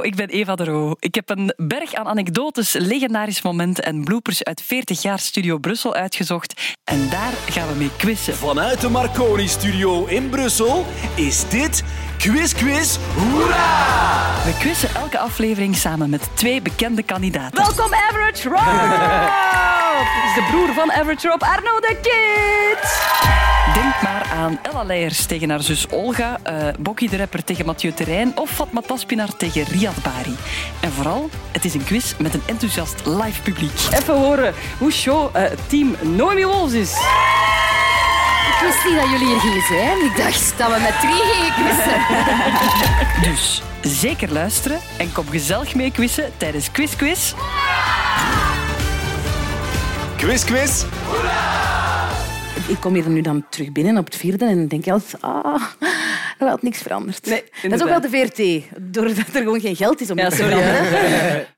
Hallo, ik ben Eva de Roo. Ik heb een berg aan anekdotes, legendarische momenten en bloopers uit 40 jaar Studio Brussel uitgezocht. En daar gaan we mee quizzen. Vanuit de Marconi-studio in Brussel is dit Quiz Quiz Hoera! We quizzen elke aflevering samen met twee bekende kandidaten. Welkom Average Rob! Dit is de broer van Average Rob, Arno de Kid! Aan Ella Leijers tegen haar zus Olga, uh, Bokkie de Rapper tegen Mathieu Terrein of Fatma Taspinar tegen Riyad Bari. En vooral, het is een quiz met een enthousiast live publiek. Even horen hoe show uh, team Noemi Wolfs is. Ik wist niet dat jullie hier gingen zijn. Ik dacht dat we met drie gingen quizzen. Dus zeker luisteren en kom gezellig mee quizzen tijdens Quiz Quiz. Quiz Quiz ik kom hier nu dan terug binnen op het vierde en denk je altijd, ah, er had niks veranderd. Nee, dat is ook wel de VRT, doordat er gewoon geen geld is om ja, te veranderen.